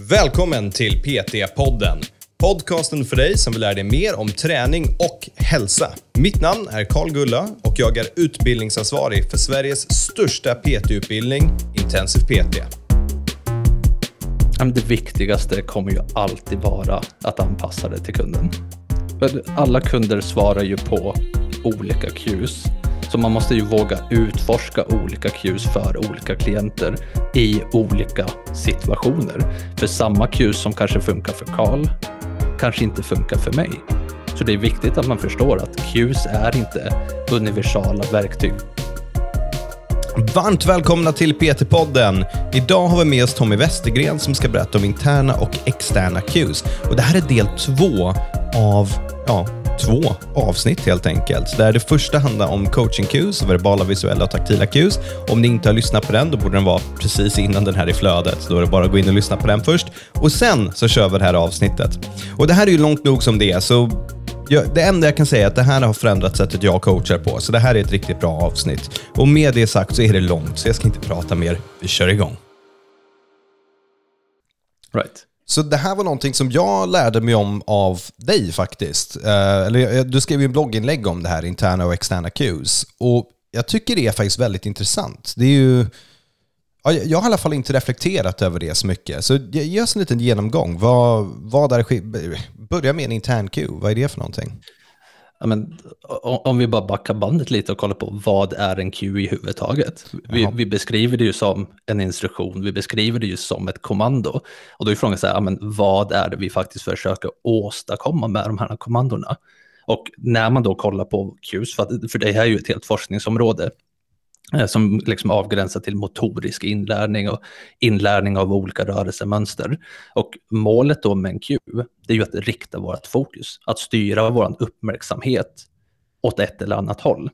Välkommen till PT-podden. Podcasten för dig som vill lära dig mer om träning och hälsa. Mitt namn är Karl Gulla och jag är utbildningsansvarig för Sveriges största PT-utbildning, Intensiv PT. Det viktigaste kommer ju alltid vara att anpassa det till kunden. Alla kunder svarar ju på olika cues så man måste ju våga utforska olika cues för olika klienter i olika situationer. För samma cues som kanske funkar för Karl kanske inte funkar för mig. Så det är viktigt att man förstår att cues är inte universala verktyg. Varmt välkomna till PT-podden. Idag har vi med oss Tommy Westergren som ska berätta om interna och externa cues. Och det här är del två av ja, två avsnitt helt enkelt. Där det första handlar om coaching cues, verbala, visuella och taktila cues. Om ni inte har lyssnat på den, då borde den vara precis innan den här i flödet. Då är det bara att gå in och lyssna på den först. Och sen så kör vi det här avsnittet. Och det här är ju långt nog som det är, så jag, det enda jag kan säga är att det här har förändrat sättet jag coachar på, så det här är ett riktigt bra avsnitt. Och med det sagt så är det långt, så jag ska inte prata mer. Vi kör igång. Right. Så det här var någonting som jag lärde mig om av dig faktiskt. Eh, eller, eh, du skrev ju en blogginlägg om det här, interna och externa cues. Och jag tycker det är faktiskt väldigt intressant. Det är ju... Jag har i alla fall inte reflekterat över det så mycket. Så ge oss en liten genomgång. Vad, vad är Börja med en intern cue. Vad är det för någonting? Ja, men, om vi bara backar bandet lite och kollar på vad är en Q i huvudtaget. Vi, vi, beskriver det ju som en instruktion, vi beskriver det ju som ett kommando. Och då är frågan så här, ja, men vad är det vi faktiskt försöker åstadkomma med de här kommandona? Och när man då kollar på Qs, för, att, för det här är ju ett helt forskningsområde, Eh, som liksom avgränsar till motorisk inlärning och inlärning av olika rörelsemönster. Och målet då med en Q, det är ju att rikta vårt fokus, att styra vår uppmärksamhet åt ett eller annat håll.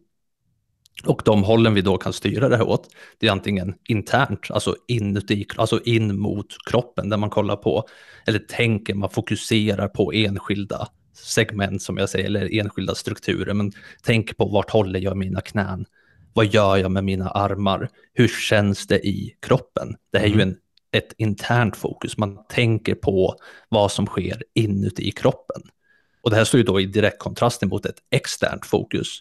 Och de hållen vi då kan styra det här åt, det är antingen internt, alltså inuti, alltså in mot kroppen, där man kollar på, eller tänker, man fokuserar på enskilda segment som jag säger, eller enskilda strukturer, men tänk på vart håller jag mina knän, vad gör jag med mina armar? Hur känns det i kroppen? Det här är ju mm. en, ett internt fokus. Man tänker på vad som sker inuti kroppen. Och det här står ju då i direkt kontrast mot ett externt fokus.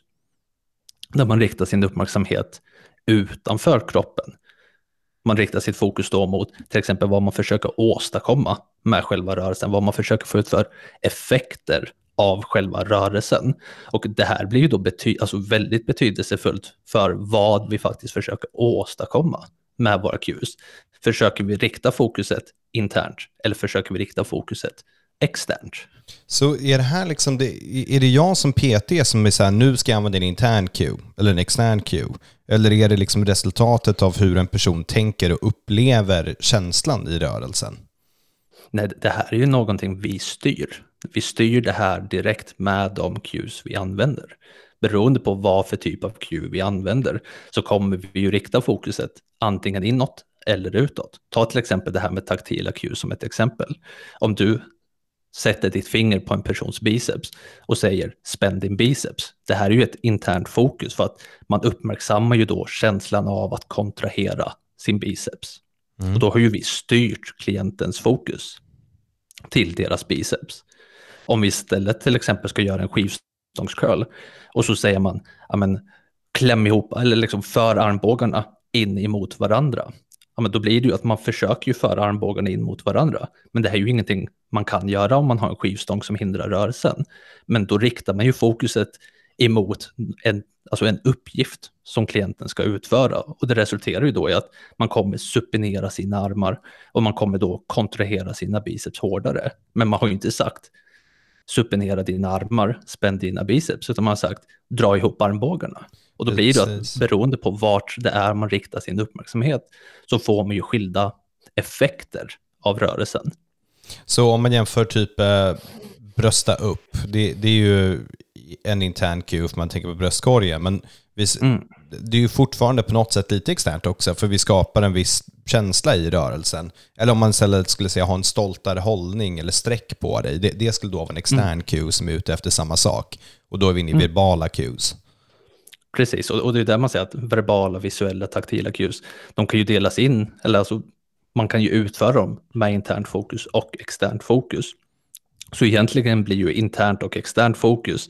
Där man riktar sin uppmärksamhet utanför kroppen. Man riktar sitt fokus då mot till exempel vad man försöker åstadkomma med själva rörelsen, vad man försöker få ut för effekter av själva rörelsen. Och det här blir ju då bety alltså väldigt betydelsefullt för vad vi faktiskt försöker åstadkomma med våra cues. Försöker vi rikta fokuset internt eller försöker vi rikta fokuset externt? Så är det här liksom, det, är det jag som PT som är så här, nu ska jag använda en intern cue eller en extern cue? Eller är det liksom resultatet av hur en person tänker och upplever känslan i rörelsen? Nej, det här är ju någonting vi styr. Vi styr det här direkt med de cues vi använder. Beroende på vad för typ av cue vi använder så kommer vi ju rikta fokuset antingen inåt eller utåt. Ta till exempel det här med taktila cues som ett exempel. Om du sätter ditt finger på en persons biceps och säger spänn din biceps. Det här är ju ett internt fokus för att man uppmärksammar ju då känslan av att kontrahera sin biceps. Mm. Och då har ju vi styrt klientens fokus till deras biceps. Om vi istället till exempel ska göra en skivstångscurl och så säger man, ja men kläm ihop, eller liksom för armbågarna in emot varandra. Ja, men då blir det ju att man försöker ju föra armbågarna in mot varandra. Men det här är ju ingenting man kan göra om man har en skivstång som hindrar rörelsen. Men då riktar man ju fokuset emot en, alltså en uppgift som klienten ska utföra. Och det resulterar ju då i att man kommer supinera sina armar och man kommer då kontrahera sina biceps hårdare. Men man har ju inte sagt supinera dina armar, spänn dina biceps, utan man har sagt dra ihop armbågarna. Och då blir det att beroende på vart det är man riktar sin uppmärksamhet så får man ju skilda effekter av rörelsen. Så om man jämför typ eh, brösta upp, det, det, är ju en intern cue för man tänker på bröstkorgen, men vi, mm. det är ju fortfarande på något sätt lite externt också, för vi skapar en viss känsla i rörelsen. Eller om man istället skulle säga ha en stoltare hållning eller streck på dig. Det, det skulle då vara en extern mm. cue som är ute efter samma sak. Och då är vi inne i mm. verbala cues. Precis, och, och det är där man säger att verbala, visuella, taktila cues, de kan ju delas in, eller alltså man kan ju utföra dem med internt fokus och externt fokus. Så egentligen blir ju internt och externt fokus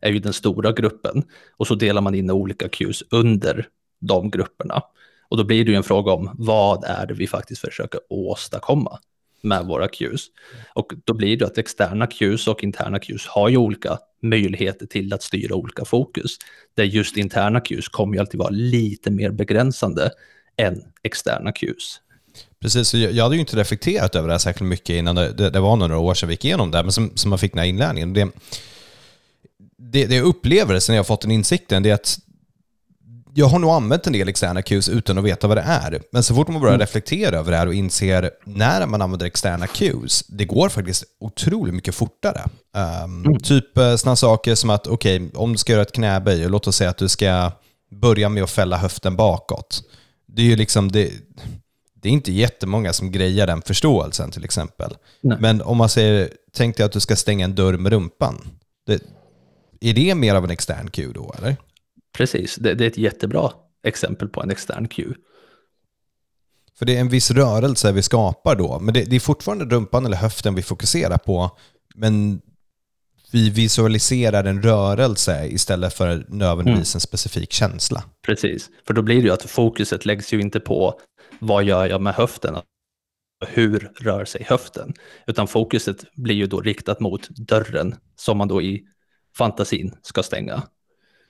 är ju den stora gruppen och så delar man in olika cues under de grupperna. Och då blir det ju en fråga om vad är det vi faktiskt försöker åstadkomma med våra cues. Och då blir det att externa cues och interna cues har ju olika möjligheter till att styra olika fokus. Där just interna cues kommer ju alltid vara lite mer begränsande än externa cues. Precis, jag hade ju inte reflekterat över det här särskilt mycket innan det, det, var några år sedan vi gick igenom det, men som, som man fick den här inlärningen. Det, det, det jag upplever sen jag fått den insikten, det är att jag har nog använt en del externa cues utan att veta vad det är. Men så fort man börjar mm. reflektera över det här och inser när man använder externa cues, det går faktiskt otroligt mycket fortare. Um, mm. Typ eh, sådana saker som att, okej, okay, om du ska göra ett knäböj, låt oss säga att du ska börja med att fälla höften bakåt. Det är ju liksom, det, det är inte jättemånga som grejar den förståelsen till exempel. Nej. Men om man säger, tänk dig att du ska stänga en dörr med rumpan. Det, är det mer av en extern cue då, eller? Precis, det, det, är ett jättebra exempel på en extern cue. För det är en viss rörelse vi skapar då, men det, det är fortfarande rumpan eller höften vi fokuserar på, men vi visualiserar en rörelse istället för nödvändigtvis mm. en specifik känsla. Precis, för då blir det ju att fokuset läggs ju inte på vad gör jag med höften? Hur rör sig höften? Utan fokuset blir ju då riktat mot dörren som man då i fantasin ska stänga.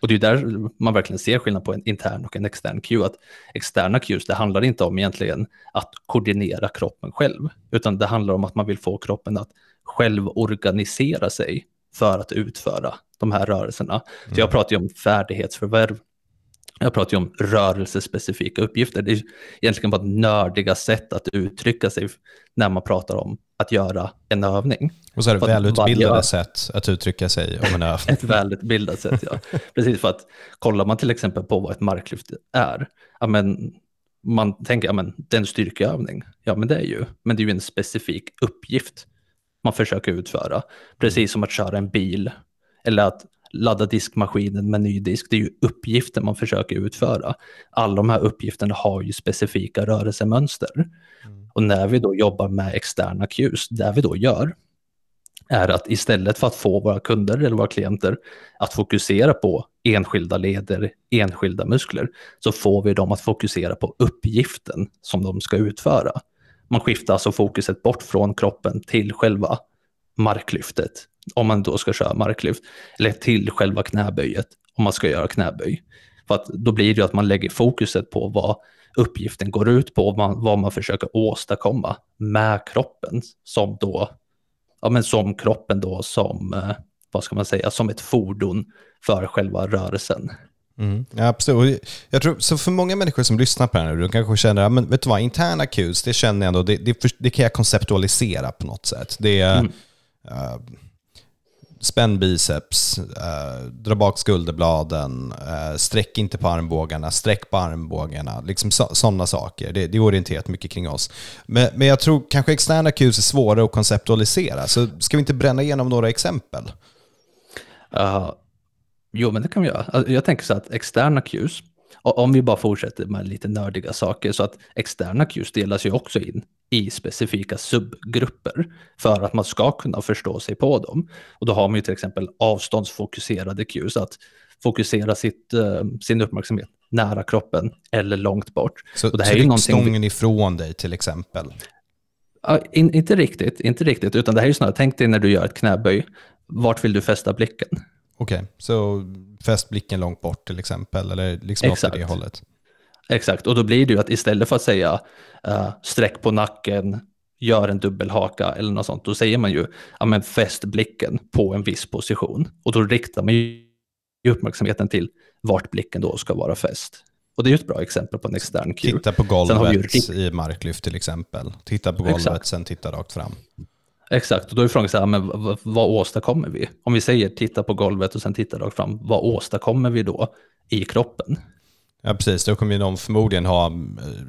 Och det är där man verkligen ser skillnad på en intern och en extern cue. Att externa cues, det handlar inte om egentligen att koordinera kroppen själv, utan det handlar om att man vill få kroppen att själv organisera sig för att utföra de här rörelserna. Mm. Så jag pratar ju om färdighetsförvärv jag pratar ju om rörelsespecifika uppgifter. Det är egentligen bara nördiga sätt att uttrycka sig när man pratar om att göra en övning. Och så är det välutbildade varje... sätt att uttrycka sig om en övning. ett välutbildat sätt, ja. Precis, för att kollar man till exempel på vad ett marklyft är, ja, men man tänker, ja men det är en styrkeövning. Ja men det är ju, men det är ju en specifik uppgift man försöker utföra. Precis som att köra en bil eller att ladda diskmaskinen med ny disk. Det är ju uppgifter man försöker utföra. Alla de här uppgifterna har ju specifika rörelsemönster. Mm. Och när vi då jobbar med externa cues, det vi då gör är att istället för att få våra kunder eller våra klienter att fokusera på enskilda leder, enskilda muskler, så får vi dem att fokusera på uppgiften som de ska utföra. Man skiftar alltså fokuset bort från kroppen till själva marklyftet, om man då ska köra marklyft, eller till själva knäböjet, om man ska göra knäböj. För att då blir det ju att man lägger fokuset på vad uppgiften går ut på, vad man, vad man försöker åstadkomma med kroppen, som då, ja men som kroppen då som, eh, vad ska man säga, som ett fordon för själva rörelsen. Mm, ja, absolut. Jag tror, så för många människor som lyssnar på det här nu, de kanske känner, men vet du vad, interna cues, det känner jag ändå, det, det, det kan jag konceptualisera på något sätt. Det är, mm. uh, spänn biceps, eh, dra bak skulderbladen, eh, sträck inte på armbågarna, sträck på armbågarna. Liksom sådana saker. Det, det är orienterat mycket kring oss. Men, men jag tror kanske externa cues är svårare att konceptualisera. Så ska vi inte bränna igenom några exempel? Uh, jo, men det kan vi göra. Alltså, jag tänker så att externa cues, om vi bara fortsätter med lite nördiga saker, så att externa cues delas ju också in i specifika subgrupper för att man ska kunna förstå sig på dem. Och då har man ju till exempel avståndsfokuserade cues, att fokusera sitt, uh, sin uppmärksamhet nära kroppen eller långt bort. Så, och det här så är stången ifrån dig till exempel? Uh, in, inte riktigt, inte riktigt, utan det här är ju snarare, tänk dig när du gör ett knäböj, vart vill du fästa blicken? Okej, okay. så fäst blicken långt bort till exempel, eller liksom Exakt. åt det hållet? Exakt, och då blir det ju att istället för att säga uh, sträck på nacken, gör en dubbelhaka eller något sånt, då säger man ju ja, men fäst blicken på en viss position. Och då riktar man ju uppmärksamheten till vart blicken då ska vara fäst. Och det är ju ett bra exempel på en extern cue. Titta på golvet i marklyft till exempel. Titta på golvet, Exakt. sen titta rakt fram. Exakt, och då är frågan så här, men vad, åstadkommer vi? Om vi säger titta på golvet och sen titta rakt fram, vad åstadkommer vi då i kroppen? Ja, precis. Då kommer ju någon förmodligen ha,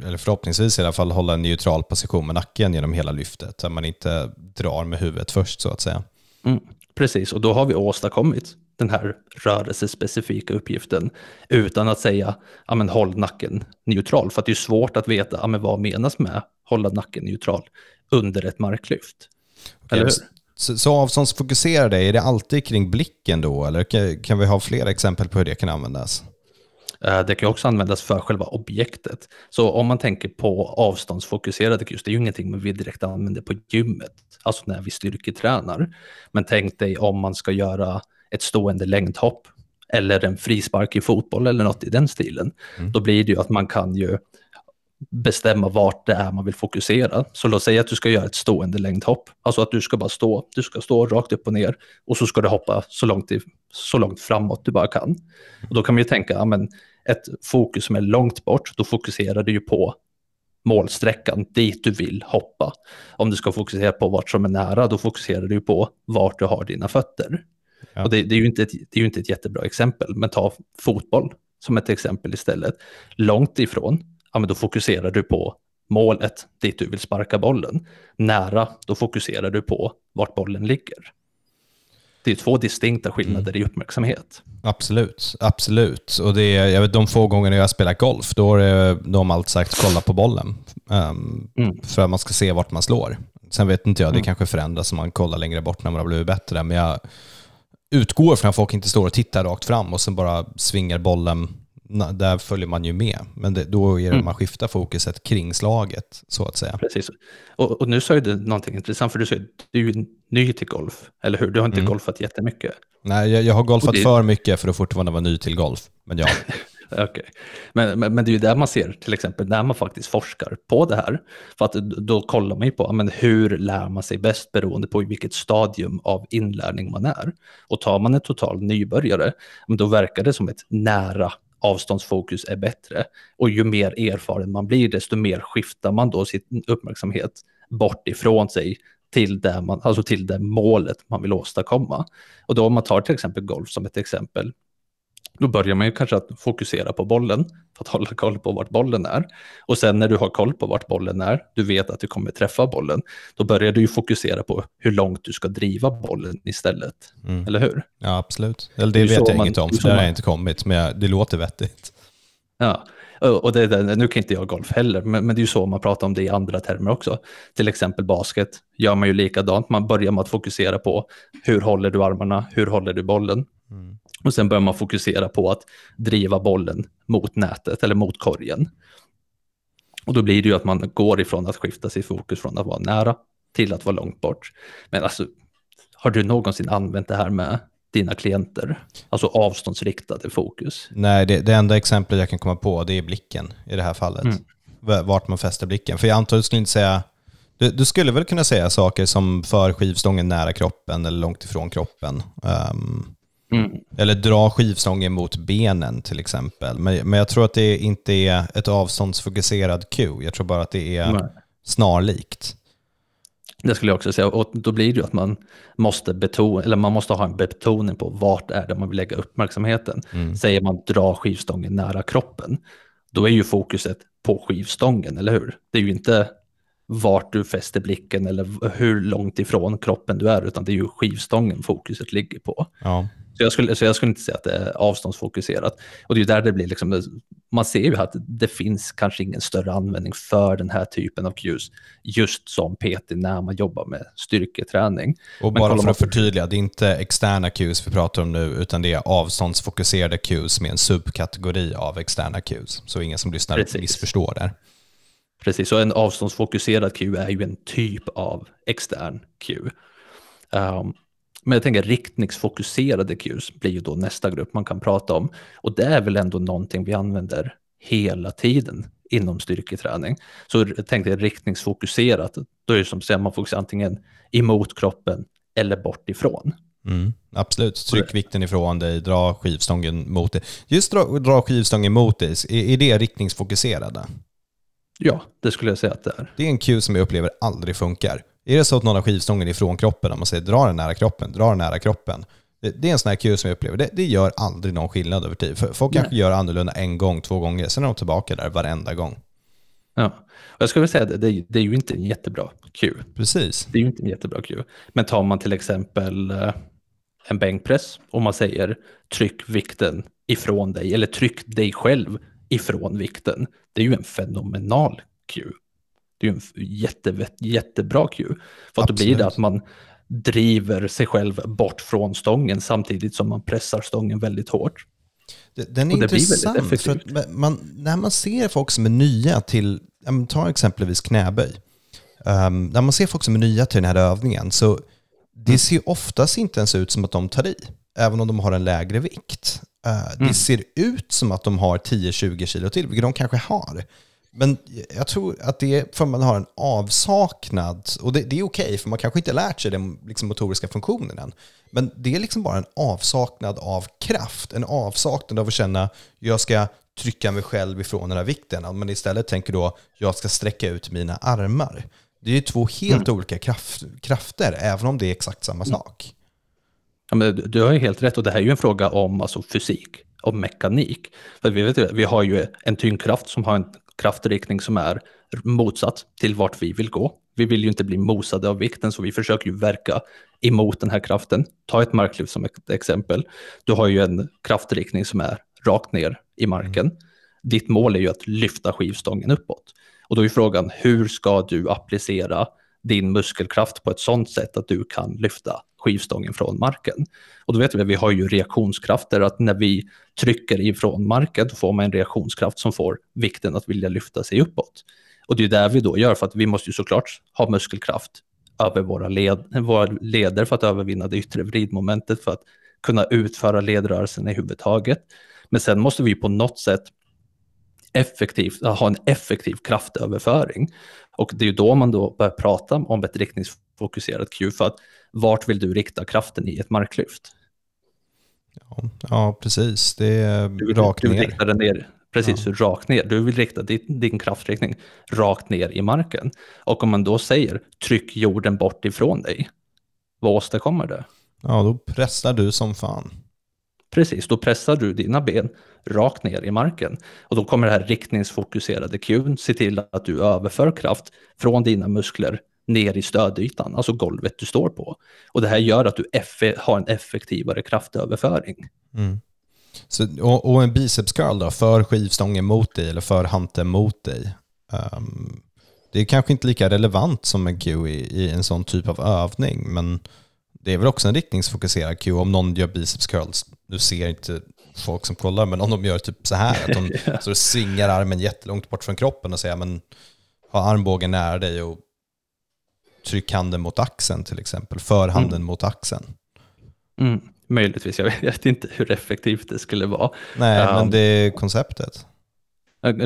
eller förhoppningsvis i alla fall, hålla en neutral position med nacken genom hela lyftet, så man inte drar med huvudet först så att säga. Mm, precis, och då har vi åstadkommit den här rörelsespecifika uppgiften utan att säga ja, men håll nacken neutral. För att det är svårt att veta ja, men vad menas med hålla nacken neutral under ett marklyft. Okay. Så, så avståndsfokuserade, är det alltid kring blicken då? Eller kan, kan vi ha fler exempel på hur det kan användas? Eh, det kan också användas för själva objektet. Så om man tänker på avståndsfokuserade kurs, det är ju ingenting vi direkt använder på gymmet, alltså när vi styrketränar. Men tänk dig om man ska göra ett stående längdhopp eller en frispark i fotboll eller något i den stilen. Mm. Då blir det ju att man kan ju bestämma vart det är man vill fokusera. Så låt säga att du ska göra ett stående längdhopp, alltså att du ska bara stå, du ska stå rakt upp och ner och så ska du hoppa så långt, i, så långt framåt du bara kan. Och då kan man ju tänka, ja, men ett fokus som är långt bort, då fokuserar du ju på målsträckan dit du vill hoppa. Om du ska fokusera på vart som är nära, då fokuserar du på vart du har dina fötter. Ja. Och det, det, är ju inte ett, det är ju inte ett jättebra exempel, men ta fotboll som ett exempel istället. Långt ifrån, ja, men då fokuserar du på målet dit du vill sparka bollen. Nära, då fokuserar du på vart bollen ligger. Det är två distinkta skillnader mm. i uppmärksamhet. Absolut, absolut. Och det är, jag vet, de få gångerna jag spelar golf, då har de alltid sagt kolla på bollen. Um, mm. För att man ska se vart man slår. Sen vet inte jag, det mm. kanske förändras om man kollar längre bort när man har blivit bättre. Men jag utgår från att folk inte står och tittar rakt fram och sen bara svingar bollen där följer man ju med. Men det, då är det mm. man skiftar fokuset kring slaget, så att säga. Precis. Och, och nu sa du någonting intressant, för du säger du är ny till golf, eller hur? Du har inte mm. golfat jättemycket. Nej, jag, jag har golfat det... för mycket för att fortfarande vara ny till golf. Men ja. okay. men, men, men, det är ju där man ser, till exempel, när man faktiskt forskar på det här. För att då kollar man ju på men hur lär man sig bäst beroende på vilket stadium av inlärning man är. Och tar man en total nybörjare, då verkar det som ett nära avståndsfokus är bättre. Och ju mer erfaren man blir, desto mer skiftar man då sin uppmärksamhet bort ifrån sig till det, man, alltså till det målet man vill åstadkomma. Och då om man tar till exempel golf som ett exempel, då börjar man ju kanske att fokusera på bollen för att hålla koll på vart bollen är. Och sen när du har koll på vart bollen är, du vet att du kommer träffa bollen, då börjar du ju fokusera på hur långt du ska driva bollen istället. Mm. Eller hur? Ja, absolut. Eller det, det vet jag man, inget om, för det har jag inte kommit, men det låter vettigt. Ja, och det, det, nu kan inte jag golf heller, men, men, det är ju så man pratar om det i andra termer också. Till exempel basket gör man ju likadant. Man börjar med att fokusera på hur håller du armarna, hur håller du bollen? Mm. Och sen börjar man fokusera på att driva bollen mot nätet eller mot korgen. Och då blir det ju att man går ifrån att skifta sitt fokus från att vara nära till att vara långt bort. Men alltså, har du någonsin använt det här med dina klienter? Alltså avståndsriktade fokus? Nej, det, det enda exemplet jag kan komma på det är blicken i det här fallet. Mm. Vart man fäster blicken. För jag antar att du skulle inte säga du, du, skulle väl kunna säga saker som för skivstången nära kroppen eller långt ifrån kroppen. Um, Mm. Eller dra skivstången mot benen till exempel. Men, men jag tror att det inte är ett avståndsfokuserad cue. Jag tror bara att det är Nej. snarlikt. Det skulle jag också säga. Och då blir det ju att man måste, betona, eller man måste ha en betoning på vart är det man vill lägga uppmärksamheten. Mm. Säger man dra skivstången nära kroppen, då är ju fokuset på skivstången, eller hur? Det är ju inte vart du fäster blicken eller hur långt ifrån kroppen du är, utan det är ju skivstången fokuset ligger på. Ja. Så jag, skulle, så jag skulle inte säga att det är avståndsfokuserat. Och det är ju där det blir, liksom, man ser ju att det finns kanske ingen större användning för den här typen av cues just som PT när man jobbar med styrketräning. Och bara för att förtydliga, det är inte externa cues vi pratar om nu, utan det är avståndsfokuserade cues med en subkategori av externa cues. Så ingen som lyssnar Precis. missförstår där. Precis, och en avståndsfokuserad cue är ju en typ av extern cue. Um, men jag tänker riktningsfokuserade cues blir ju då nästa grupp man kan prata om. Och det är väl ändå någonting vi använder hela tiden inom styrketräning. Så tänk dig riktningsfokuserat, då är det som att man fokuserar antingen emot kroppen eller bort ifrån. Mm, absolut, tryck vikten ifrån dig, dra skivstången mot dig. Just dra, dra skivstången mot dig, är, är det riktningsfokuserade? Ja, det skulle jag säga att det är. Det är en cue som jag upplever aldrig funkar. Är det så att någon har skivstången ifrån kroppen, om man säger dra den nära kroppen, dra den nära kroppen. Det, det är en sån här cue som jag upplever, det, det gör aldrig någon skillnad över tid. För folk kanske gör annorlunda en gång, två gånger, sen är de tillbaka där varenda gång. Ja, och jag skulle vilja säga att det, det, är ju inte en jättebra cue. Precis. Det är ju inte en jättebra cue. Men tar man till exempel, eh, en bänkpress och man säger tryck vikten ifrån dig eller tryck dig själv ifrån vikten. Det är ju en fenomenal cue. Det är ju en jätte, jättebra cue. För att då blir det att man driver sig själv bort från stången samtidigt som man pressar stången väldigt hårt. Den är intressant, för att man, när man ser folk som är nya till, ta exempelvis knäböj. Um, när man ser folk som är nya till den här övningen så det mm. ser oftast inte ens ut som att de tar i, även om de har en lägre vikt. Uh, mm. Det ser ut som att de har 10-20 kilo till, vilket de kanske har. Men jag tror att det är för man har en avsaknad, och det, det är okej, okay, för man kanske inte lärt sig den liksom, motoriska funktionen än. Men det är liksom bara en avsaknad av kraft, en avsaknad av att känna jag ska trycka mig själv ifrån den här vikten. Man istället tänker då jag ska sträcka ut mina armar. Det är ju två helt mm. olika kraft, krafter, även om det är exakt samma mm. sak. Ja, men du har ju helt rätt och det här är ju en fråga om alltså, fysik, om mekanik. För vi, vet, vi har ju en tyngdkraft som har en kraftriktning som är motsatt till vart vi vill gå. Vi vill ju inte bli mosade av vikten så vi försöker ju verka emot den här kraften. Ta ett marklyft som ett exempel. Du har ju en kraftriktning som är rakt ner i marken. Mm. Ditt mål är ju att lyfta skivstången uppåt. Och då är frågan, hur ska du applicera din muskelkraft på ett sånt sätt att du kan lyfta skivstången från marken. Och då vet vi att vi har ju reaktionskrafter, att när vi trycker ifrån marken då får man en reaktionskraft som får vikten att vilja lyfta sig uppåt. Och det är där vi då gör, för att vi måste ju såklart ha muskelkraft över våra, led, våra leder för att övervinna det yttre vridmomentet, för att kunna utföra ledrörelsen i huvud taget. Men sen måste vi på något sätt effektivt, ha en effektiv kraftöverföring. Och det är ju då man då börjar prata om ett riktningsfokuserat Q, för att vart vill du rikta kraften i ett marklyft? Ja, ja precis. Det är du, rakt du ner. Den ner. Precis, ja. rakt ner. Du vill rikta din, din kraftriktning rakt ner i marken. Och om man då säger tryck jorden bort ifrån dig, vad åstadkommer det? Ja, då pressar du som fan. Precis, då pressar du dina ben rakt ner i marken. Och då kommer det här riktningsfokuserade Qn se till att du överför kraft från dina muskler ner i stödytan, alltså golvet du står på. Och det här gör att du har en effektivare kraftöverföring. Mm. Så, och, och, en biceps curl då, för skivstången mot dig eller för hanteln mot dig. Um, det är kanske inte lika relevant som en Q i, i, en sån typ av övning, men det är väl också en riktningsfokuserad Q om någon gör biceps curls. Du ser inte folk som kollar, men om de gör typ så här, att de ja. så svingar armen jättelångt bort från kroppen och säger men ha armbågen nära dig och tryck handen mot axeln till exempel, för handen mm. mot axeln. Mm, möjligtvis, jag vet inte hur effektivt det skulle vara. Nej, um, men det är konceptet.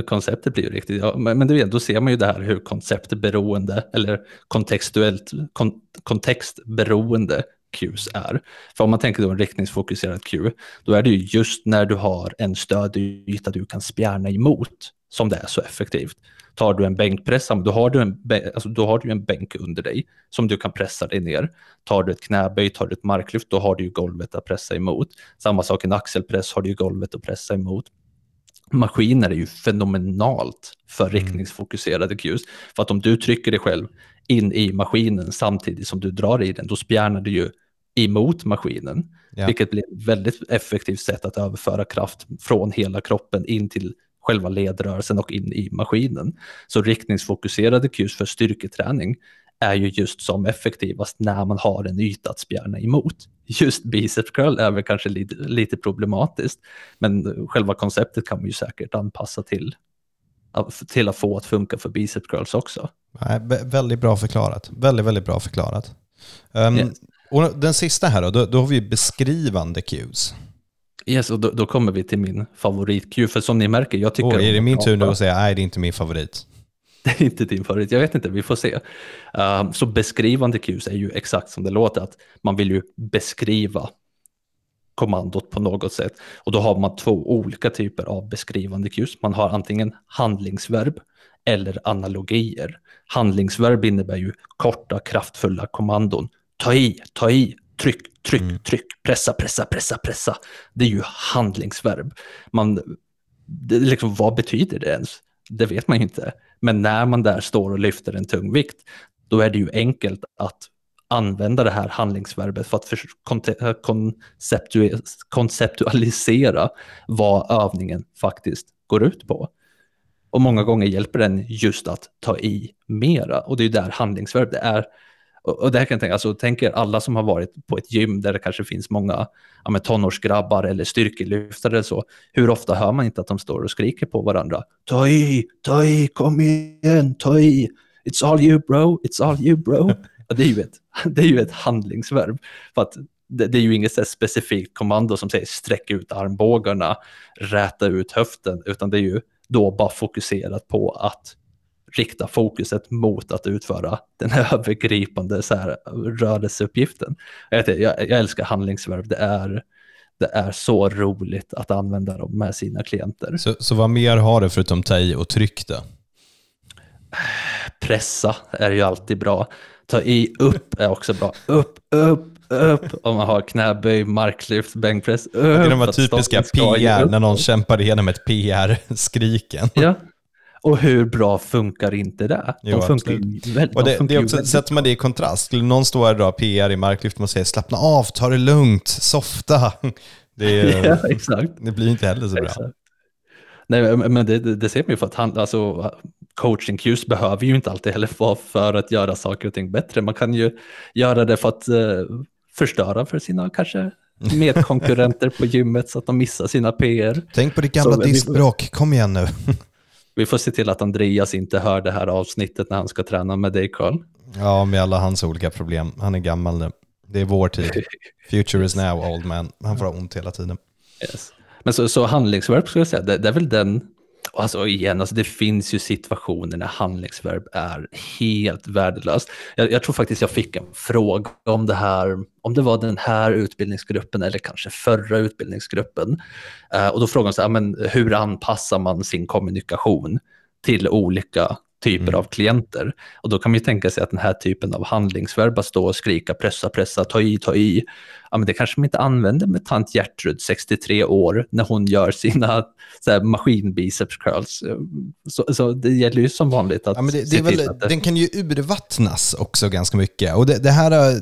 Konceptet blir ju riktigt, ja, men, men det, då ser man ju det här hur konceptberoende eller kontextuellt, kon, kontextberoende Qs är. För om man tänker då en riktningsfokuserad Q, då är det ju just när du har en stödyta du kan spjärna emot som det är så effektivt. Tar du en bänkpress, då har du en, alltså, då har du en bänk under dig som du kan pressa dig ner. Tar du ett knäböj, tar du ett marklyft, då har du ju golvet att pressa emot. Samma sak en axelpress har du ju golvet att pressa emot. Maskiner är ju fenomenalt för mm. riktningsfokuserade cues. För att om du trycker dig själv in i maskinen samtidigt som du drar i den, då spjärnar du ju emot maskinen. Ja. Vilket blir ett väldigt effektivt sätt att överföra kraft från hela kroppen in till själva ledrörelsen och in i maskinen. Så riktningsfokuserade cues för styrketräning är ju just som effektivast när man har en yta att spjärna emot. Just biceps curl är väl kanske lite, lite problematiskt, men själva konceptet kan man ju säkert anpassa till, till att få att funka för biceps curls också. Nej, väldigt bra förklarat. Väldigt, väldigt bra förklarat. Um, yes. Och den sista här då, då, då har vi beskrivande cues. Yes, och då, då kommer vi till min favorit-cue, för som ni märker, jag tycker... Oh, är det min tur nu att säga nej, det är inte min favorit? Det är inte din favorit, jag vet inte, vi får se. Uh, så beskrivande cues är ju exakt som det låter, att man vill ju beskriva kommandot på något sätt. Och då har man två olika typer av beskrivande cues. Man har antingen handlingsverb eller analogier. Handlingsverb innebär ju korta, kraftfulla kommandon. Ta i, ta i, tryck, tryck, mm. tryck, pressa, pressa, pressa, pressa. Det är ju handlingsverb. Man, det, liksom, vad betyder det ens? Det vet man ju inte. Men när man där står och lyfter en tung vikt, då är det ju enkelt att använda det här handlingsverbet för att för, eh, konceptu, konceptualisera vad övningen faktiskt går ut på. Och många gånger hjälper den just att ta i mera. Och det är där handlingsverbet är. Och, det här kan jag tänka, alltså tänk er alla som har varit på ett gym där det kanske finns många ja, men tonårsgrabbar eller styrkelyftare eller så. Hur ofta hör man inte att de står och skriker på varandra? Ta i, ta i, kom igen, ta i. It's all you bro, it's all you bro. Och det, är ju ett, det är ju ett handlingsverb. För att det, det är ju inget specifikt kommando som säger sträck ut armbågarna, räta ut höften, utan det är ju då bara fokuserat på att rikta fokuset mot att utföra den här övergripande så här, rörelseuppgiften. Jag, jag, jag älskar handlingsverb, det är, det är så roligt att använda dem med sina klienter. Så, så vad mer har du förutom ta i och tryck då? Pressa är ju alltid bra. Ta i upp är också bra. Upp, upp, upp. Om man har knäböj, marklyft, bänkpress. Upp, det är de här typiska PR, när någon kämpar igenom ett PR-skriken. Ja, och hur bra funkar inte det? De jo, funkar ju väldigt, och det, de det är också, Sätter man det i kontrast, skulle någon stå och dra PR i marklyft och säga slappna av, ta det lugnt, softa. Det, är, ja, exakt. det blir inte heller så exakt. bra. Nej, men det, det, ser man ju för att han, alltså, coaching cues behöver ju inte alltid heller vara för att göra saker och ting bättre. Man kan ju göra det för att uh, förstöra för sina kanske medkonkurrenter på gymmet så att de missar sina PR. Tänk på ditt gamla diskbråck, kom igen nu. Vi får se till att Andreas inte hör det här avsnittet när han ska träna med dig, Carl. Ja, med alla hans olika problem. Han är gammal nu. Det är vår tid. Future is now, old man. Han får ha ont hela tiden. Yes. Men så, så handlingsverb skulle jag säga, det, det, är väl den, alltså igen, alltså det finns ju situationer när handlingsverb är helt värdelöst. Jag, jag, tror faktiskt jag fick en fråga om det här, om det var den här utbildningsgruppen eller kanske förra utbildningsgruppen. Uh, och då frågade de så här, men hur anpassar man sin kommunikation till olika typer mm. av klienter. Och då kan man ju tänka sig att den här typen av handlingsverb, att stå och skrika, pressa, pressa, ta i, ta i, ja, men det kanske man inte använder med tant Gertrud, 63 år, när hon gör sina maskinbiceps curls. Så, så, det gäller ju som vanligt att... Ja, men det, det är väl, det... Den kan ju urvattnas också ganska mycket. Och det, det här har,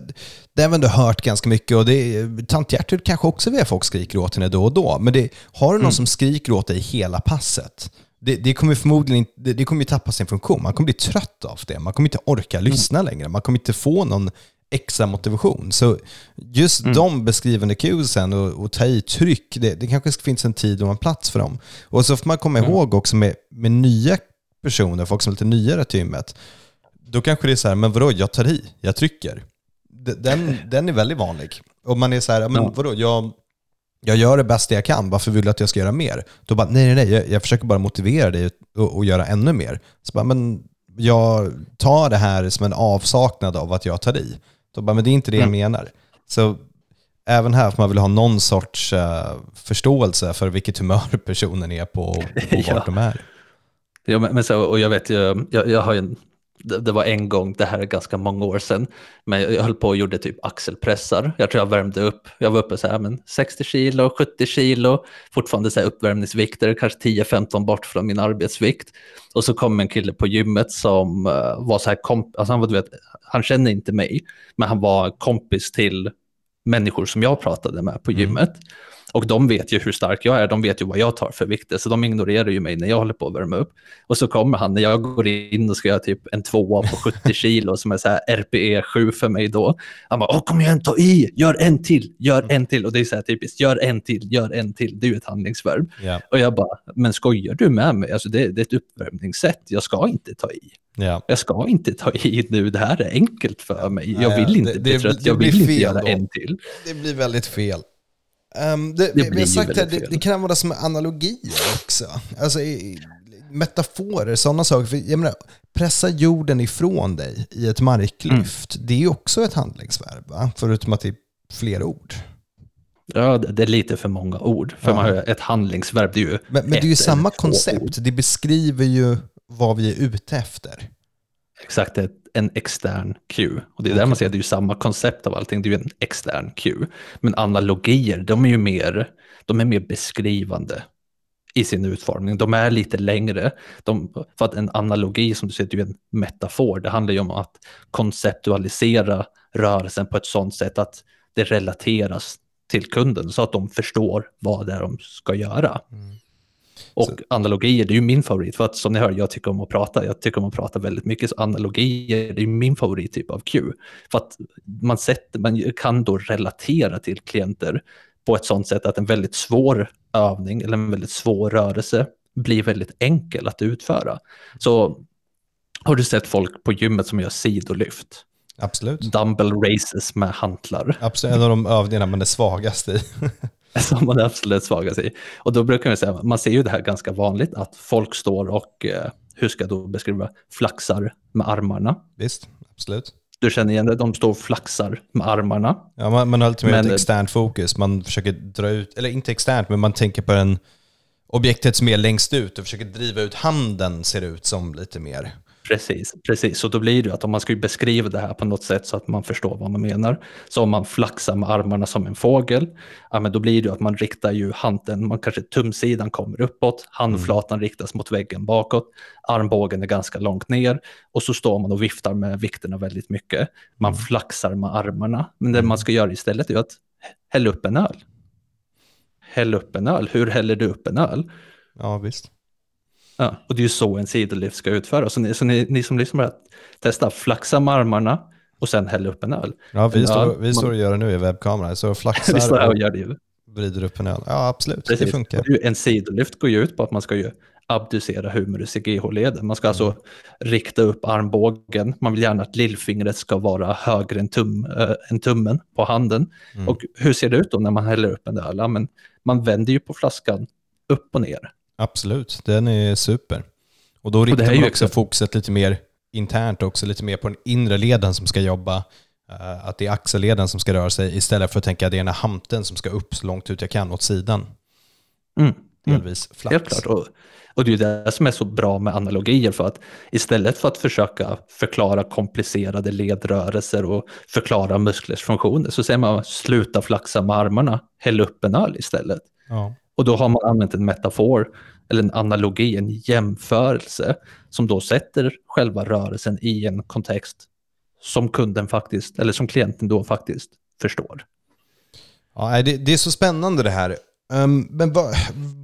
det har vi ändå hört ganska mycket. Och det, tant Gertrud kanske också vill att folk skriker åt henne då och då. Men det, har du någon mm. som skriker åt dig hela passet, det, det, kommer förmodligen det, det kommer tappa sin funktion. Man kommer bli trött av det. Man kommer inte orka mm. lyssna längre. Man kommer inte få någon extra motivation. Så just mm. de beskrivande cuesen och, och ta i tryck, det, det kanske finns en tid och en plats för dem. Och så får man komma mm. ihåg också med, med nya personer, folk som är lite nyare till gymmet, då kanske det är så här, men vadå, jag tar i, jag trycker. Den, den är väldigt vanlig. Och man är så här, men vadå, jag, jag gör det bästa jag kan, varför vill du att jag ska göra mer? Då bara, nej, nej, nej, jag, jag försöker bara motivera dig att göra ännu mer. Så bara, men jag tar det här som en avsaknad av att jag tar i. Då bara, men det är inte det mm. jag menar. Så även här får man vill ha någon sorts uh, förståelse för vilket humör personen är på och, och vart de är. Ja, men, men, så, och jag vet ju, jag, jag har en det, det, var en gång, det här är ganska många år sedan, men jag höll på och gjorde typ axelpressar. Jag tror jag värmde upp, jag var uppe så här, men 60 kilo, 70 kilo, fortfarande så här uppvärmningsvikter, kanske 10-15 bort från min arbetsvikt. Och så kom en kille på gymmet som uh, var så här, komp alltså han, var, du vet, han kände inte mig, men han var kompis till människor som jag pratade med på mm. gymmet. Mm. Och de vet ju hur stark jag är, de vet ju vad jag tar för vikter, så de ignorerar ju mig när jag håller på att värma upp. Och så kommer han när jag går in och ska göra typ en tvåa på 70 kilo som är så här RPE 7 för mig då. Han bara, Åh, kom igen, ta i, gör en till, gör en till. Och det är så här typiskt, gör en till, gör en till. Det är ju ett handlingsverb. Yeah. Och jag bara, men skojar du med mig? Alltså det, det är ett uppvärmningssätt, jag ska inte ta i. Yeah. Jag ska inte ta i nu, det här är enkelt för mig. Jag vill inte det, det, jag vill inte göra då. en till. Det blir väldigt fel. Um, det, det vi har sagt att det, det, kan användas som analogier också. Alltså metaforer, sådana saker. För, jag menar, pressa jorden ifrån dig i ett marklyft, mm. det är också ett handlingsverb, va? förutom att det är fler ord. Ja, det är lite för många ord. För ja. man ett handlingsverb, det är ju Men, men det är ju samma koncept, ord. det beskriver ju vad vi är ute efter. Exakt, en extern Q. Och det är där man ser, det är ju samma koncept av allting, det är ju en extern Q. Men analogier, de är ju mer, de är mer beskrivande i sin utformning. De är lite längre. De, för att en analogi, som du säger, det är ju en metafor. Det handlar ju om att konceptualisera rörelsen på ett sådant sätt att det relateras till kunden så att de förstår vad det är de ska göra. Mm. Och så. analogier, det är ju min favorit, för att som ni hör, jag tycker om att prata, jag tycker om att prata väldigt mycket, så analogier, det är min favorittyp av Q. För att man, sätter, man kan då relatera till klienter på ett sånt sätt att en väldigt svår övning eller en väldigt svår rörelse blir väldigt enkel att utföra. Så har du sett folk på gymmet som gör sidolyft? Absolut. Dumbbell races med hantlar. Absolut, en av de övningarna man är svagast i. som man är absolut svagast i. Och då brukar man säga, man ser ju det här ganska vanligt, att folk står och, eh, hur ska jag då beskriva, flaxar med armarna. Visst, absolut. Du känner igen det, de står och flaxar med armarna. Ja, man, man har alltid med ett externt fokus. Man försöker dra ut, eller inte externt, men man tänker på den objektet som är längst ut och försöker driva ut handen, ser det ut som lite mer. Precis, precis. Och då blir det att om man ska beskriva det här på något sätt så att man förstår vad man menar. Så om man flaxar med armarna som en fågel, ja, men då blir det att man riktar ju handen, man kanske tumsidan kommer uppåt, handflatan mm. riktas mot väggen bakåt, armbågen är ganska långt ner och så står man och viftar med vikterna väldigt mycket. Man mm. flaxar med armarna, men det mm. man ska göra istället är att hälla upp en öl. Häll upp en öl. Hur häller du upp en öl? Ja, visst. Ja, och det är ju så en sidolift ska utföras. Så ni, så ni, ni som lyssnar på testa flaxa med armarna och sen hälla upp en öl. Ja, vi, står, vi står och gör det nu i webbkameran. Så flaxar vi står och gör det vrider upp en öl. Ja, absolut. Precis. Det funkar. En sidolyft går ju ut på att man ska ju abducera humerus i GH-leden. Man ska alltså mm. alltså rikta upp armbågen. Man vill gärna att lillfingret ska vara högre än, tum, äh, än tummen på handen. Mm. Och hur ser det ut då när man häller upp en öl? Ja, men man vänder ju på flaskan upp och ner. Absolut, den är super. Och då riktar och man också fokuset lite mer internt också, lite mer på den inre leden som ska jobba. Uh, att det är axelleden som ska röra sig istället för att tänka att det är här hamten som ska upp så långt ut jag kan åt sidan. Mm. Delvis mm. flax. Helt klart. Och, och det är det som är så bra med analogier för att istället för att försöka förklara komplicerade ledrörelser och förklara musklers funktioner så säger man sluta flaxa med armarna, häll upp en öl istället. Ja. Och då har man använt en metafor eller en analogi, en jämförelse som då sätter själva rörelsen i en kontext som kunden faktiskt, eller som klienten då faktiskt förstår. Ja, det, det är så spännande det här. Um, men vad,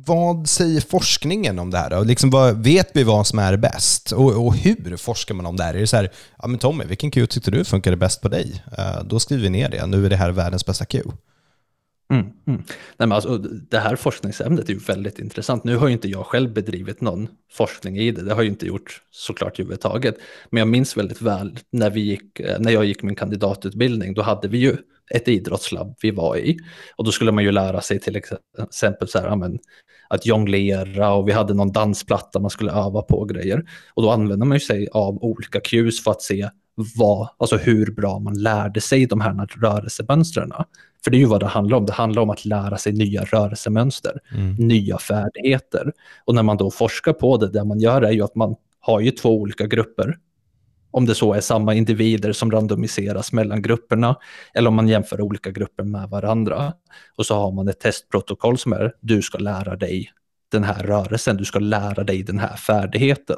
vad, säger forskningen om det här då? Liksom vad, vet vi vad som är bäst? Och, och, hur forskar man om det här? Är det så här, ja men Tommy, vilken Q tyckte du funkade bäst på dig? Uh, då skriver vi ner det. Nu är det här världens bästa Q. Mm, mm. Nej, men alltså, det här forskningsämnet är ju väldigt intressant. Nu har ju inte jag själv bedrivit någon forskning i det, det har ju inte gjort såklart överhuvudtaget. Men jag minns väldigt väl när, vi gick, eh, när jag gick min kandidatutbildning, då hade vi ju ett idrottslabb vi var i. Och då skulle man ju lära sig till exempel så här, amen, att jonglera och vi hade någon dansplatta man skulle öva på och grejer. Och då använde man ju sig av olika cues för att se vad, alltså hur bra man lärde sig de här rörelsemönstren. För det är ju vad det handlar om. Det handlar om att lära sig nya rörelsemönster, mm. nya färdigheter. Och när man då forskar på det, det man gör är ju att man har ju två olika grupper. Om det så är samma individer som randomiseras mellan grupperna eller om man jämför olika grupper med varandra. Och så har man ett testprotokoll som är du ska lära dig den här rörelsen, du ska lära dig den här färdigheten.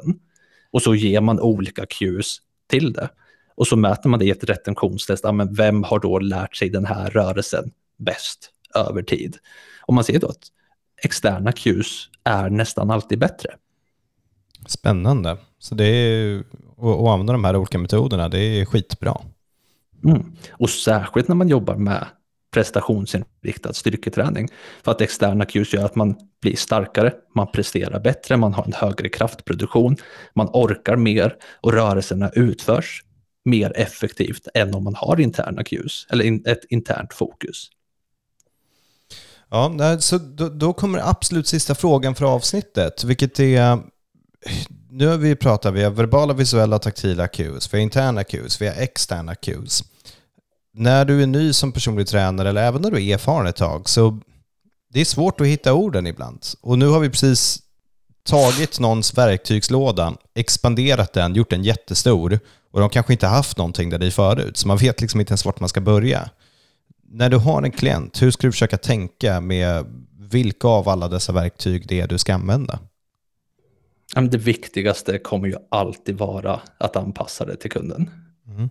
Och så ger man olika cues till det. Och så mäter man det i ett retentionstest, ja, men vem har då lärt sig den här rörelsen bäst över tid? Och man ser då att externa cues är nästan alltid bättre. Spännande. Så det är, att använda de här olika metoderna, det är skitbra. Mm. Och särskilt när man jobbar med prestationsinriktad styrketräning. För att externa cues gör att man blir starkare, man presterar bättre, man har en högre kraftproduktion, man orkar mer och rörelserna utförs mer effektivt än om man har interna cues eller in, ett internt fokus. Ja, så då, då, kommer absolut sista frågan för avsnittet, vilket är nu har vi pratat, vi har verbala, visuella, taktila cues, vi har interna cues, vi har externa cues. När du är ny som personlig tränare eller även när du är erfaren ett tag så det är svårt att hitta orden ibland. Och nu har vi precis tagit någons verktygslåda, expanderat den, gjort den jättestor och de kanske inte haft någonting där i förut, så man vet liksom inte ens vart man ska börja. När du har en klient, hur ska du försöka tänka med vilka av alla dessa verktyg det är du ska använda? Det viktigaste kommer ju alltid vara att anpassa det till kunden. Mm.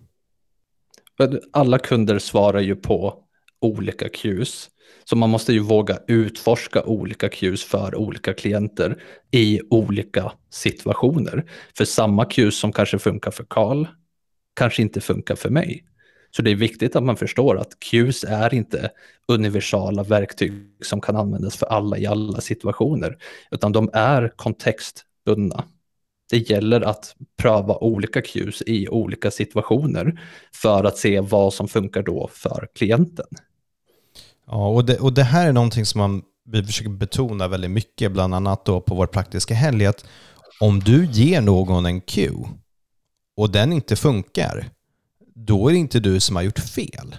Alla kunder svarar ju på olika cues. Så man måste ju våga utforska olika cues för olika klienter i olika situationer. För samma cues som kanske funkar för Karl kanske inte funkar för mig. Så det är viktigt att man förstår att cues är inte universala verktyg som kan användas för alla i alla situationer, utan de är kontextbundna. Det gäller att pröva olika cues i olika situationer för att se vad som funkar då för klienten. Ja, och det, och det här är någonting som man, vi försöker betona väldigt mycket, bland annat då på vår praktiska helg, att om du ger någon en cue och den inte funkar, då är det inte du som har gjort fel.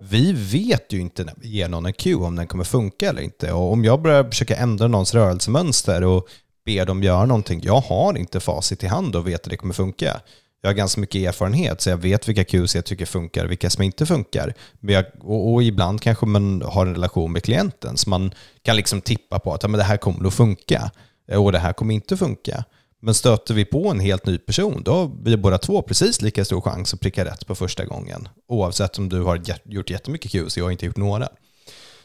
Vi vet ju inte när vi ger någon en cue om den kommer funka eller inte. Och om jag börjar försöka ändra någons rörelsemönster och ber dem göra någonting, jag har inte facit i hand och vet att det kommer funka. Jag har ganska mycket erfarenhet så jag vet vilka QC jag tycker funkar och vilka som inte funkar. Men jag, och, och, ibland kanske man har en relation med klienten så man kan liksom tippa på att ja, men det här kommer att funka eh, och det här kommer inte funka. Men stöter vi på en helt ny person, då har vi båda två precis lika stor chans att pricka rätt på första gången. Oavsett om du har gjort jättemycket QC och jag har inte gjort några.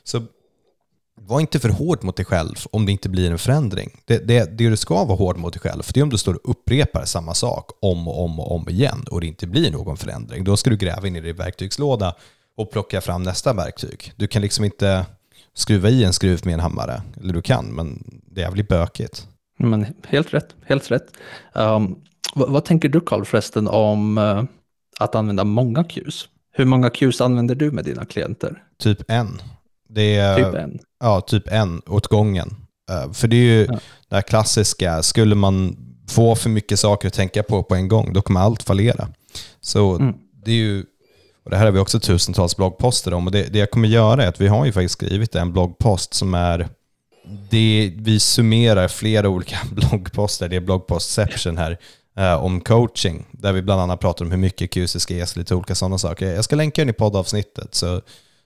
Så var inte för hård mot dig själv om det inte blir en förändring. Det, det, det du ska vara hård mot dig själv, det är om du står och upprepar samma sak om och om och om igen och det inte blir någon förändring. Då ska du gräva in i din verktygslåda och plocka fram nästa verktyg. Du kan liksom inte skruva i en skruv med en hammare. Eller du kan, men det är jävligt bökigt. Men helt rätt, helt rätt. Um, vad, vad, tänker du Karl förresten om uh, att använda många Qs? Hur många Qs använder du med dina klienter? Typ en. Det är, typ en? Ja, typ en åt gången. Uh, för det är ju ja. det här klassiska, skulle man få för mycket saker att tänka på på en gång, då kommer allt fallera. Så mm. det är ju, och det här har vi också tusentals bloggposter om, och det, det jag kommer göra är att vi har ju faktiskt skrivit en bloggpost som är det, vi summerar flera olika bloggposter, det är bloggpostception här, eh, om coaching, där vi bland annat pratar om hur mycket QC ska ges, lite olika sådana saker. Jag ska länka den i poddavsnittet, så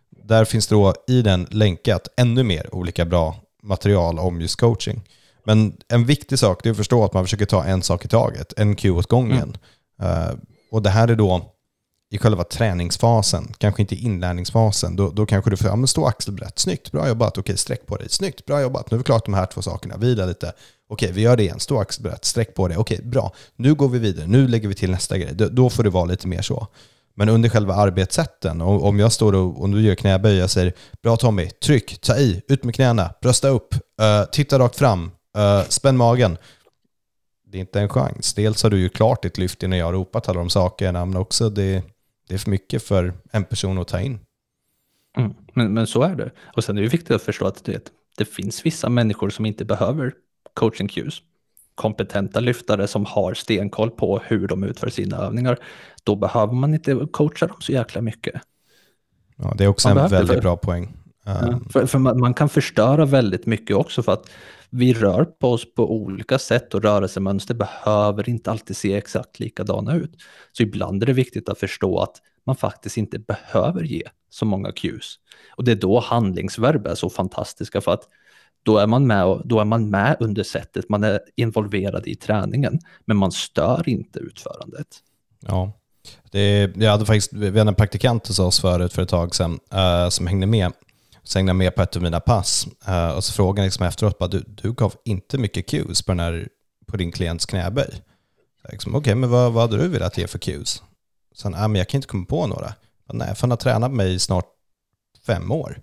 där finns då i den länkat ännu mer olika bra material om just coaching. Men en viktig sak är att förstå att man försöker ta en sak i taget, en Q åt gången. Mm. Uh, och det här är då i själva träningsfasen, kanske inte inlärningsfasen, då, då kanske du får, ja men stå axelbrett, snyggt, bra jobbat, okej sträck på dig, snyggt, bra jobbat, nu har vi klarat de här två sakerna, vila lite, okej vi gör det igen, stå axelbrett, sträck på dig, okej bra, nu går vi vidare, nu lägger vi till nästa grej, då, då får det vara lite mer så. Men under själva arbetssätten, om jag står och, om du gör knäböj, jag säger bra Tommy, tryck, ta i, ut med knäna, brösta upp, uh, titta rakt fram, uh, spänn magen, det är inte en chans. Dels har du ju klart ditt lyft innan jag har ropat alla de sakerna, men också det, det är för mycket för en person att ta in. Mm, men, men så är det. Och sen är det viktigt att förstå att det, det finns vissa människor som inte behöver coaching cues. Kompetenta lyftare som har stenkoll på hur de utför sina övningar. Då behöver man inte coacha dem så jäkla mycket. Ja, det är också man en väldigt för, bra poäng. Ja, för, för man, man, kan förstöra väldigt mycket också för att vi rör på oss på olika sätt och rörelsemönster behöver inte alltid se exakt likadana ut. Så ibland är det viktigt att förstå att man faktiskt inte behöver ge så många cues. Och det är då handlingsverb är så fantastiska för att då är man med, och, då är man med under sättet, man är involverad i träningen, men man stör inte utförandet. Ja, det, jag hade faktiskt, vi hade en praktikant hos oss förut för ett tag sedan uh, som hängde med så hängde med på ett av mina pass uh, och så frågade liksom efteråt, bara, du, du gav inte mycket cues på, den här, på din klients knäböj. Liksom, Okej, okay, men vad, vad hade du velat ge för cues? Sen, ah, men jag kan inte komma på några. Men, Nej, för han har tränat mig i snart fem år.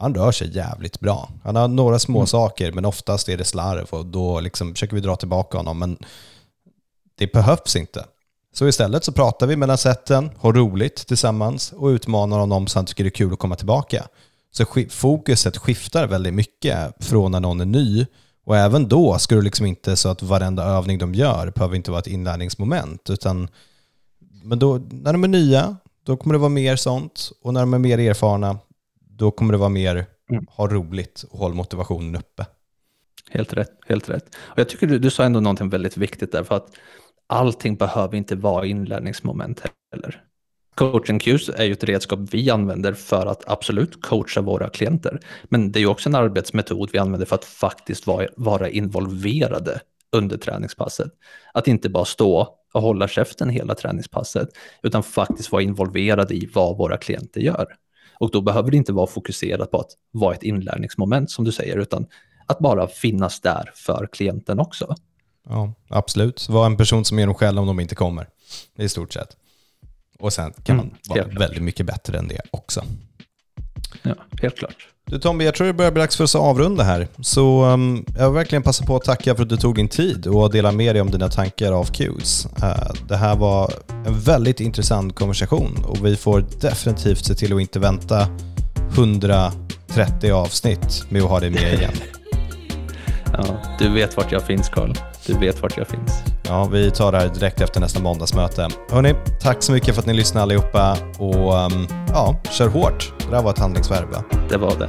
Han rör sig jävligt bra. Han har några små mm. saker, men oftast är det slarv och då liksom försöker vi dra tillbaka honom. Men det behövs inte. Så istället så pratar vi mellan sätten, har roligt tillsammans och utmanar honom så han tycker det är kul att komma tillbaka. Så fokuset skiftar väldigt mycket från när någon är ny. Och även då ska du liksom inte så att varenda övning de gör behöver inte vara ett inlärningsmoment. Utan, men då, när de är nya, då kommer det vara mer sånt. Och när de är mer erfarna, då kommer det vara mer mm. ha roligt och hålla motivationen uppe. Helt rätt, helt rätt. Och jag tycker du, du sa ändå någonting väldigt viktigt där, för att allting behöver inte vara inlärningsmoment heller. Coaching Qs är ju ett redskap vi använder för att absolut coacha våra klienter. Men det är ju också en arbetsmetod vi använder för att faktiskt vara, vara involverade under träningspasset. Att inte bara stå och hålla käften hela träningspasset, utan faktiskt vara involverad i vad våra klienter gör. Och då behöver det inte vara fokuserat på att vara ett inlärningsmoment som du säger, utan att bara finnas där för klienten också. Ja, absolut. Var en person som ger dem skäll om de inte kommer. I stort sett. Och sen kan man mm, vara väldigt mycket bättre än det också. Ja, helt klart. Du Tommy, jag tror det börjar bli dags för oss att avrunda här. Så um, jag vill verkligen passa på att tacka för att du tog din tid och delade med dig om dina tankar av Qs. Uh, det här var en väldigt intressant konversation och vi får definitivt se till att inte vänta 130 avsnitt med att ha dig med igen. ja, du vet vart jag finns Karl. Du vet vart jag finns. Ja, vi tar det här direkt efter nästa måndagsmöte. Hörni, tack så mycket för att ni lyssnade allihopa och ehm, ja, kör hårt. Det där var ett handlingsverb va? Det var det.